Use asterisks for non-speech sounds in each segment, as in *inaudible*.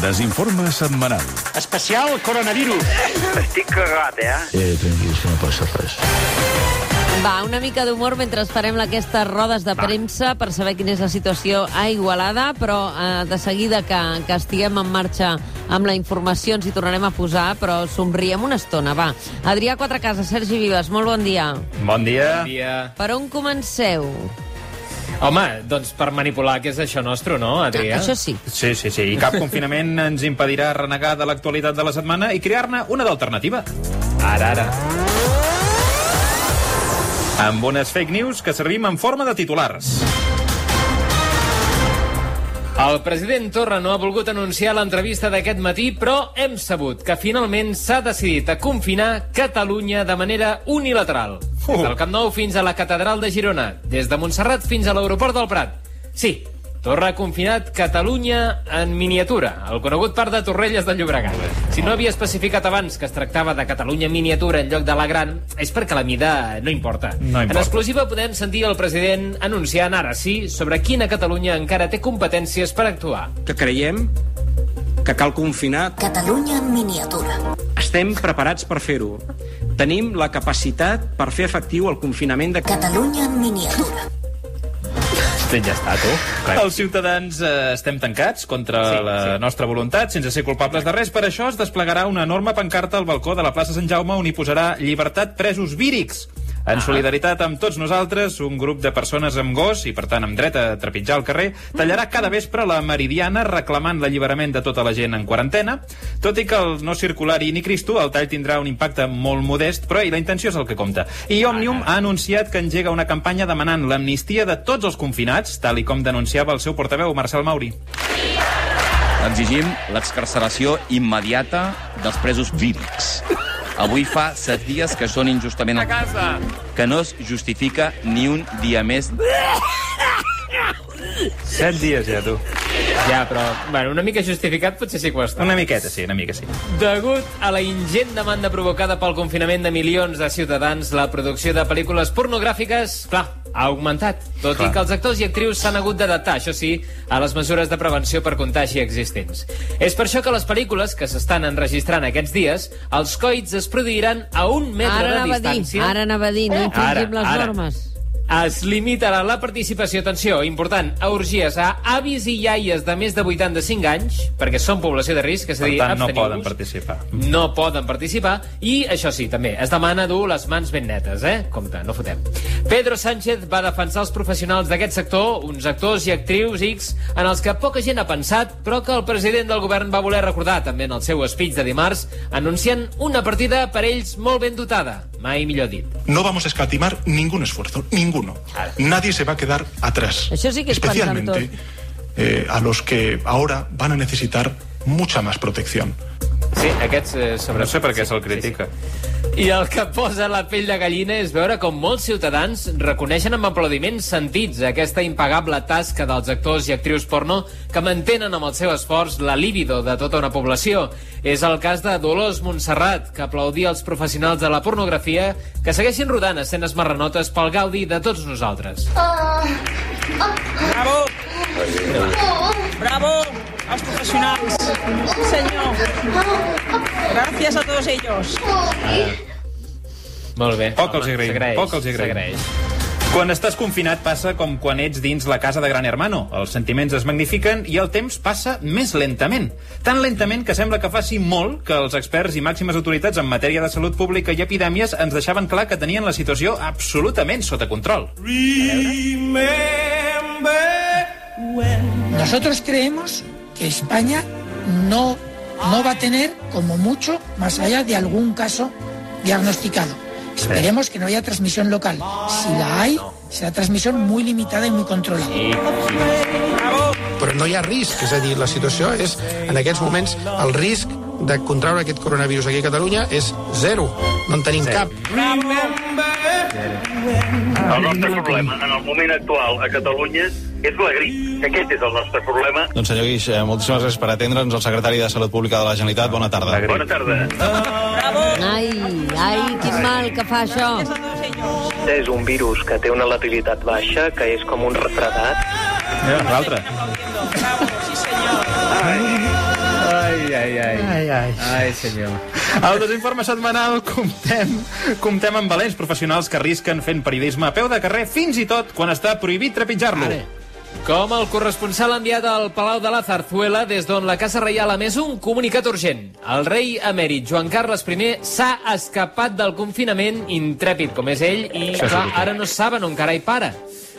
desinforme setmanal. Especial coronavirus. Estic cagat, eh? Eh, tranquils, que no passa res. Va, una mica d'humor mentre farem aquestes rodes de premsa per saber quina és la situació a Igualada, però eh, de seguida que, que estiguem en marxa amb la informació ens hi tornarem a posar, però somriem una estona, va. Adrià Quatrecases, Sergi Vives, molt bon dia. Bon dia. dia. Per on comenceu? Home, doncs per manipular, que és això nostre, no, Adrià? Això sí. Sí, sí, sí. I cap *laughs* confinament ens impedirà renegar de l'actualitat de la setmana i crear-ne una d'alternativa. Ara, ara. Amb unes fake news que servim en forma de titulars. El president Torra no ha volgut anunciar l'entrevista d'aquest matí, però hem sabut que finalment s'ha decidit a confinar Catalunya de manera unilateral. Uh. Des del Camp Nou fins a la Catedral de Girona, des de Montserrat fins a l'aeroport del Prat. Sí, Torra ha confinat Catalunya en miniatura, el conegut part de Torrelles de Llobregat. Si no havia especificat abans que es tractava de Catalunya en miniatura en lloc de la gran, és perquè la mida no importa. No importa. En exclusiva podem sentir el president anunciant ara sí sobre quina Catalunya encara té competències per actuar. Que creiem que cal confinar. Catalunya en miniatura. Estem preparats per fer-ho. Tenim la capacitat per fer efectiu el confinament de... Catalunya en miniatura. Fet ja està, tu. Els ciutadans eh, estem tancats contra Sí, la sí. nostra voluntat, sense ser culpables de res. Per això es desplegarà una enorme pancarta al balcó de la plaça Sant Jaume on hi posarà llibertat presos vírics. En solidaritat amb tots nosaltres, un grup de persones amb gos, i per tant amb dret a trepitjar al carrer, tallarà cada vespre la Meridiana reclamant l'alliberament de tota la gent en quarantena. Tot i que el no circulari ni Cristo, el tall tindrà un impacte molt modest, però i la intenció és el que compta. I Òmnium ha anunciat que engega una campanya demanant l'amnistia de tots els confinats, tal i com denunciava el seu portaveu, Marcel Mauri. Exigim l'excarceració immediata dels presos vírics. Avui fa set dies que són injustament... A casa! Que no es justifica ni un dia més. Set dies ja, tu. Ja, però, bueno, una mica justificat potser sí que ho està. Una miqueta, sí, una mica sí. Degut a la ingent demanda provocada pel confinament de milions de ciutadans, la producció de pel·lícules pornogràfiques, clar, ha augmentat. Tot Clar. i que els actors i actrius s'han hagut d'adaptar, això sí, a les mesures de prevenció per contagi existents. És per això que les pel·lícules que s'estan enregistrant aquests dies, els coits es produiran a un metre Ara de anava a dir, distància. ara anava a dir, no infringim Ara, les ara. normes. Es limitarà la participació, atenció, important, a orgies a avis i iaies de més de 85 anys, perquè són població de risc, és a Per dir, tant, no poden participar. No poden participar, i això sí, també, es demana dur les mans ben netes, eh? Compte, no fotem. Pedro Sánchez va defensar els professionals d'aquest sector, uns actors i actrius X, en els que poca gent ha pensat, però que el president del govern va voler recordar també en el seu speech de dimarts, anunciant una partida per ells molt ben dotada, mai millor dit. No vamos a escatimar ningún esfuerzo, ninguno. Nadie se va a quedar atrás. Això sí que Especialmente eh, a los que ahora van a necesitar mucha más protección. Sí, aquests eh, sobre... No sé per què se'l critica. I el que posa la pell de gallina és veure com molts ciutadans reconeixen amb aplaudiments sentits aquesta impagable tasca dels actors i actrius porno que mantenen amb el seu esforç la líbido de tota una població. És el cas de Dolors Montserrat, que aplaudia els professionals de la pornografia que segueixin rodant escenes marranotes pel gaudi de tots nosaltres. Bravo! Bravo als professionals. Senyor. Gracias a todos ellos. Molt bé. Poc els hi agraïm, poc els hi agraïm. Quan estàs confinat passa com quan ets dins la casa de Gran Hermano. Els sentiments es magnifiquen i el temps passa més lentament. Tan lentament que sembla que faci molt que els experts i màximes autoritats en matèria de salut pública i epidèmies ens deixaven clar que tenien la situació absolutament sota control. Nosotros creemos que España no, no va a tener, como mucho, más allá de algún caso diagnosticado. Esperemos que no haya transmisión local. Si la hay, será transmisión muy limitada y muy controlada. Però no hi ha risc, és a dir, la situació és, en aquests moments, el risc de contraure aquest coronavirus aquí a Catalunya és zero. No en tenim cap. El nostre problema en el moment actual a Catalunya és la grip. Aquest és el nostre problema. Doncs senyor Guix, eh, moltíssimes gràcies per atendre'ns. El secretari de Salut Pública de la Generalitat, bona tarda. Bona tarda. Ai, ai, quin mal que fa això. És un virus que té una letalitat baixa, que és com un refredat. Mira, l'altre. Bravo, sí senyor. ai, ai. Ai, ai. Ai, senyor. Al desinforme setmanal comptem, comptem amb valents professionals que arrisquen fent periodisme a peu de carrer fins i tot quan està prohibit trepitjar-lo. Com el corresponsal enviat al Palau de la Zarzuela, des d'on la Casa Reial ha més un comunicat urgent. El rei emèrit Joan Carles I s'ha escapat del confinament, intrèpid com és ell, i clar, ara no saben on carai para.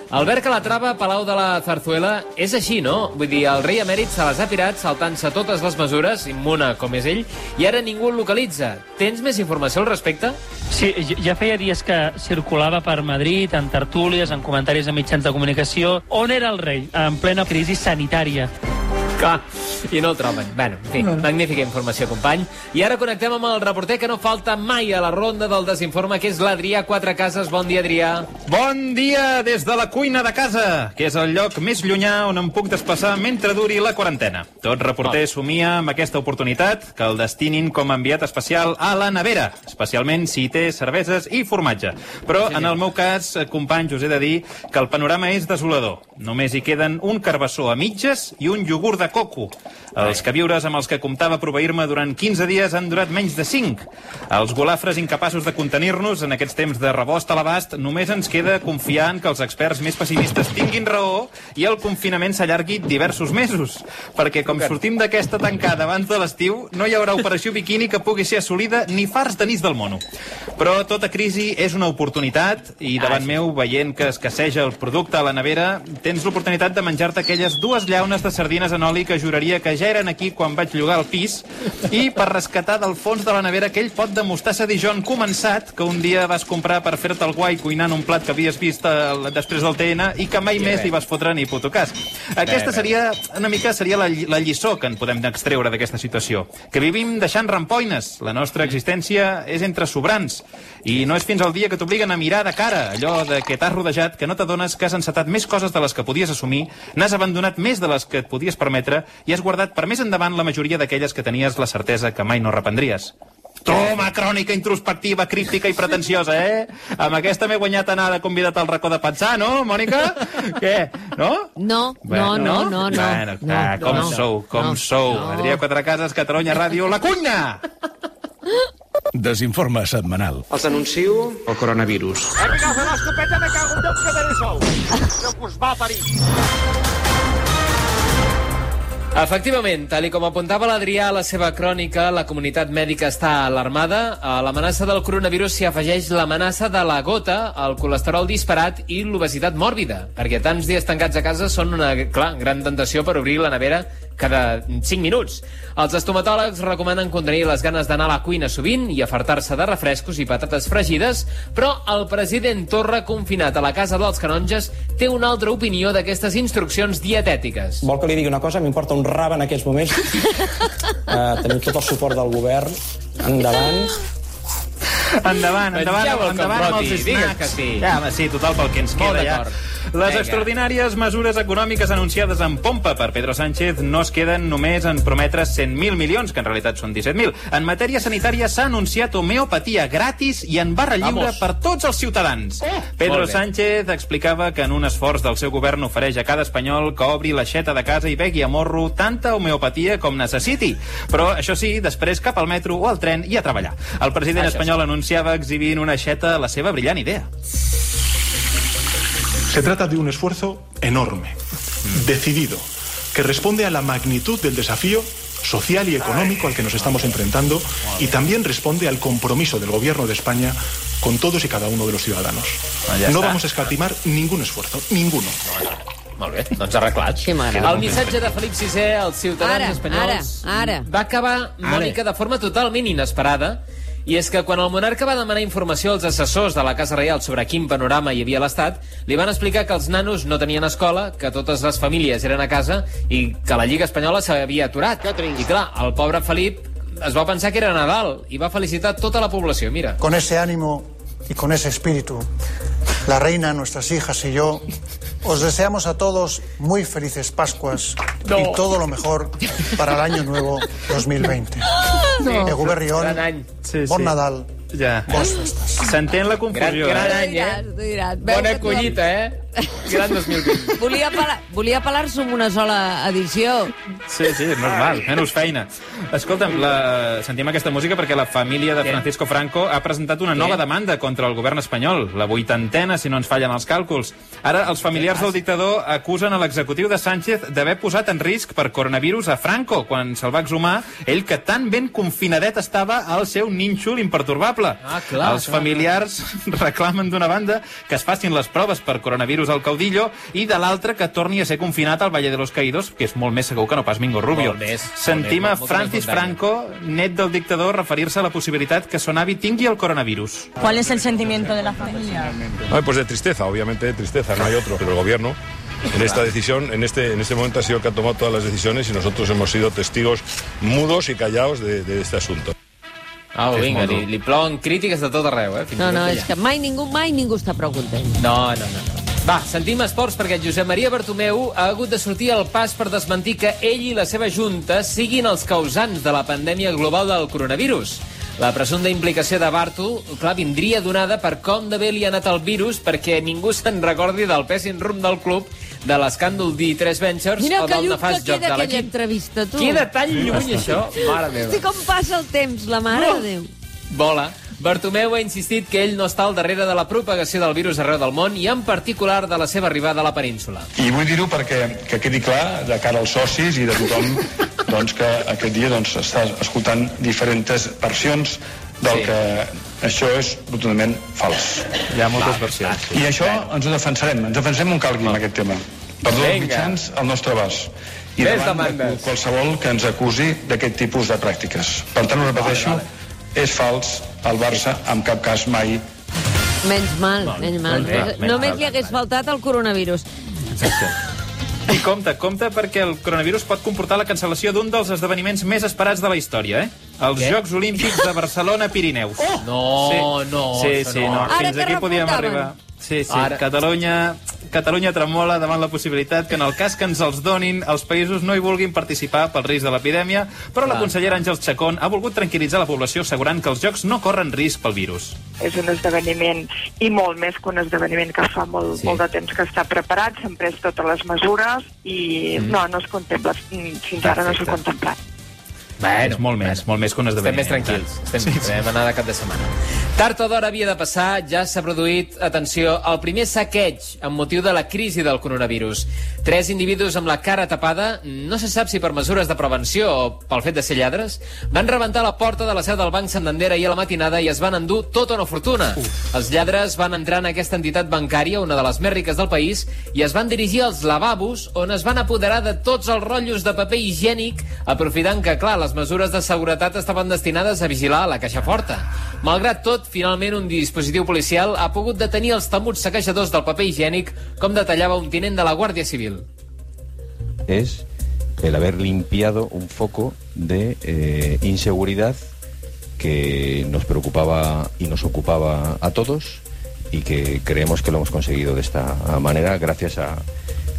Albert Calatrava, Palau de la Zarzuela, és així, no? Vull dir, el rei emèrit se les ha pirat saltant-se totes les mesures, immuna com és ell, i ara ningú el localitza. Tens més informació al respecte? Sí, ja feia dies que circulava per Madrid, en tertúlies, en comentaris a mitjans de comunicació. On era el rei? En plena crisi sanitària. Clar, i no el troben. Bueno, en fi, magnífica informació, company. I ara connectem amb el reporter que no falta mai a la ronda del desinforme, que és l'Adrià Quatre Cases. Bon dia, Adrià. Bon dia des de la cuina de casa, que és el lloc més llunyà on em puc desplaçar mentre duri la quarantena. Tot reporter somia amb aquesta oportunitat que el destinin com a enviat especial a la nevera, especialment si té cerveses i formatge. Però en el meu cas, companys, us he de dir que el panorama és desolador. Només hi queden un carbassó a mitges i un iogurt de coco. Els queviures amb els que comptava proveir-me durant 15 dies han durat menys de 5. Els golafres incapaços de contenir-nos en aquests temps de rebost a l'abast, només ens queda confiar en que els experts més pessimistes tinguin raó i el confinament s'allargui diversos mesos. Perquè com sortim d'aquesta tancada abans de l'estiu, no hi haurà operació biquini que pugui ser assolida ni fars de nis del mono. Però tota crisi és una oportunitat i davant meu, veient que escasseja el producte a la nevera, tens l'oportunitat de menjar-te aquelles dues llaunes de sardines en oli que juraria que ja eren aquí quan vaig llogar el pis i per rescatar del fons de la nevera aquell pot de mostassa Dijon començat que un dia vas comprar per fer-te el guai cuinant un plat que havies vist eh, després del TN i que mai I més bé. li vas fotre ni puto cas. Aquesta bé. seria, una mica, seria la, la lliçó que en podem extreure d'aquesta situació. Que vivim deixant rampoines. La nostra existència és entre sobrans. I no és fins al dia que t'obliguen a mirar de cara allò de que t'has rodejat que no t'adones que has encetat més coses de les que podies assumir, n'has abandonat més de les que et podies permetre i has guardat per més endavant la majoria d'aquelles que tenies la certesa que mai no reprendries. Toma, crònica introspectiva, críptica i pretensiosa, eh? Amb aquesta m'he guanyat anar de convidat al racó de pensar, no, Mònica? Què? No? No, no, no, no, no. Bueno, ah, no, com no. sou, com No, sou. no. Adrià Quatrecases, Catalunya Ràdio, la cuina! Desinforme setmanal. Els anuncio el coronavirus. He a fer l'escopeta, me cago en Déu que tenéis sou. Déu que us va parir. Efectivament, tal com apuntava l'Adrià a la seva crònica, la comunitat mèdica està alarmada. A l'amenaça del coronavirus s'hi afegeix l'amenaça de la gota, el colesterol disparat i l'obesitat mòrbida, perquè tants dies tancats a casa són una clar, gran tentació per obrir la nevera cada 5 minuts. Els estomatòlegs recomanen contenir les ganes d'anar a la cuina sovint i afartar-se de refrescos i patates fregides, però el president Torra, confinat a la casa dels canonges, té una altra opinió d'aquestes instruccions dietètiques. Vol que li digui una cosa? M'importa un rab en aquests moments. uh, *laughs* tenim tot el suport del govern. Endavant. Endavant, endavant, el endavant amb els digues snacks. que sí. Ja, home, sí, total, pel que ens queda ja. Les Vinga. extraordinàries mesures econòmiques anunciades en pompa per Pedro Sánchez no es queden només en prometre 100.000 milions, que en realitat són 17.000. En matèria sanitària s'ha anunciat homeopatia gratis i en barra lliure Vamos. per tots els ciutadans. Pedro Molt bé. Sánchez explicava que en un esforç del seu govern ofereix a cada espanyol que obri l'aixeta de casa i begui a morro tanta homeopatia com necessiti. Però, això sí, després cap al metro o al tren i a treballar. El president Això sí. espanyol anunciava exhibint una aixeta la seva brillant idea. Se trata de un esfuerzo enorme, decidido, que responde a la magnitud del desafío social y económico al que nos estamos enfrentando y también responde al compromiso del Gobierno de España con todos y cada uno de los ciudadanos. Ah, no vamos a escatimar ningún esfuerzo, ninguno. Molt bé, doncs arreglat. Sí, m'agrada. el missatge de Felip VI als ciutadans Ara, espanyols ara, ara. va acabar, Mònica, de forma totalment inesperada, i és que quan el monarca va demanar informació als assessors de la Casa Reial sobre quin panorama hi havia a l'Estat, li van explicar que els nanos no tenien escola, que totes les famílies eren a casa i que la Lliga Espanyola s'havia aturat. I clar, el pobre Felip es va pensar que era Nadal i va felicitar tota la població. Mira. Con ese ánimo y con ese espíritu, la reina, nuestras hijas y yo os deseamos a todos muy felices Pascuas No. y todo lo mejor para el año nuevo 2020. No. Que Guberrión, Gran any. Sí, bon sí. Nadal, Ja. bones festes. S'entén la confusió, Gran- gran eh? any, eh? Bona collita, eh? Gran 2020. Volia apel·lar- volia apel·lar-se amb una sola edició. Sí, sí, és normal, menys feina. Escolta'm, la... sentim aquesta música perquè la família de Francisco Franco ha presentat una nova demanda contra el govern espanyol, la vuitantena, si no ens fallen els càlculs. Ara, els familiars del dictador acusen a l'executiu de Sánchez d'haver posat en risc per coronavirus a Franco quan se'l va exhumar, ell que tan ben confinadet estava al seu nínxol imperturbable. Ah, clar, els clar. familiars *laughs* reclamen d'una banda que es facin les proves per coronavirus al caudillo i de l'altra que torni a ser confinat al Valle de los Caídos, que és molt més segur que no pas Mingo Rubio. Molt més, Sentim molt a Francis. Franco, net del dictador, referir-se a la possibilitat que son avi tingui el coronavirus. ¿Cuál es el sentimiento de la familia? Ay, pues de tristeza, obviamente de tristeza, no hay otro. Pero el gobierno en esta decisión, en este, en este momento ha sido el que ha tomado todas las decisiones y nosotros hemos sido testigos mudos y callados de, de este asunto. Au, És vinga, li, li plouen crítiques de tot arreu, eh? Fins No, no, és que mai ningú, mai ningú està prou content. No, no, no. no. Va, sentim esports perquè Josep Maria Bartomeu ha hagut de sortir al pas per desmentir que ell i la seva junta siguin els causants de la pandèmia global del coronavirus. La presumpta implicació de Bartu, clar, vindria donada per com de bé li ha anat el virus perquè ningú se'n recordi del pèssim rum del club, de l'escàndol D3 Ventures Mira o del nefast que joc de l'equip. entrevista, tu. Queda tan lluny, això. Mare meva. Hosti, com passa el temps, la mare de Déu. Vola. Bartomeu ha insistit que ell no està al darrere de la propagació del virus arreu del món i en particular de la seva arribada a la península. I vull dir-ho perquè que quedi clar de cara als socis i de tothom doncs, que aquest dia doncs, està escoltant diferents versions del Sí. sí. que això és rotundament fals. Hi ha moltes versions. I això ens ho defensarem, ens defensarem on calgui amb aquest tema. Per tots els mitjans al nostre abast. I Més davant de qualsevol que ens acusi d'aquest tipus de pràctiques. Per tant, ho repeteixo, és fals el Barça en cap cas mai Menys mal, menys mal. menys mal, Només, menys només mal. li hagués faltat el coronavirus. I compte, compte, perquè el coronavirus pot comportar la cancel·lació d'un dels esdeveniments més esperats de la història, eh? Els Què? Jocs Olímpics de Barcelona-Pirineus. Oh! No, sí. no, Sí, sí, no. no. Ara Fins que aquí podíem arribar. Sí, sí. Ara. Catalunya, Catalunya tremola davant la possibilitat que en el cas que ens els donin, els països no hi vulguin participar pel risc de l'epidèmia, però la Clar. consellera Àngels Chacón ha volgut tranquil·litzar la població assegurant que els Jocs no corren risc pel virus. és un esdeveniment i molt més que un esdeveniment que fa molt, Sí. molt de temps que està preparat, s'han pres totes les mesures i Mm. no, no es contempla, fins ara no s'ha Perfecte. contemplat. Bueno, és molt més, molt més que un Estem esdeveniment. més tranquils. Estem, sí, sí. Vam anar de cap de setmana. Tard o d'hora havia de passar, ja s'ha produït, atenció, el primer saqueig amb motiu de la crisi del coronavirus. Tres individus amb la cara tapada, no se sap si per mesures de prevenció o pel fet de ser lladres, van rebentar la porta de la seu del Banc Santander ahir a la matinada i es van endur tota una fortuna. Uf. Els lladres van entrar en aquesta entitat bancària, una de les més riques del país, i es van dirigir als lavabos on es van apoderar de tots els rotllos de paper higiènic, aprofitant que, clar, les mesures de seguretat estaven destinades a vigilar la caixa forta. Malgrat tot, finalment un dispositiu policial ha pogut detenir els temuts saquejadors del paper higiènic, com detallava un tinent de la Guàrdia Civil. es el haber limpiado un foco de eh, inseguridad que nos preocupaba y nos ocupaba a todos y que creemos que lo hemos conseguido de esta manera gracias a,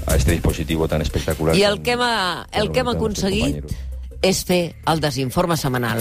a este dispositivo tan espectacular. I el que hem, el que hem aconseguit és fer el desinforme setmanal.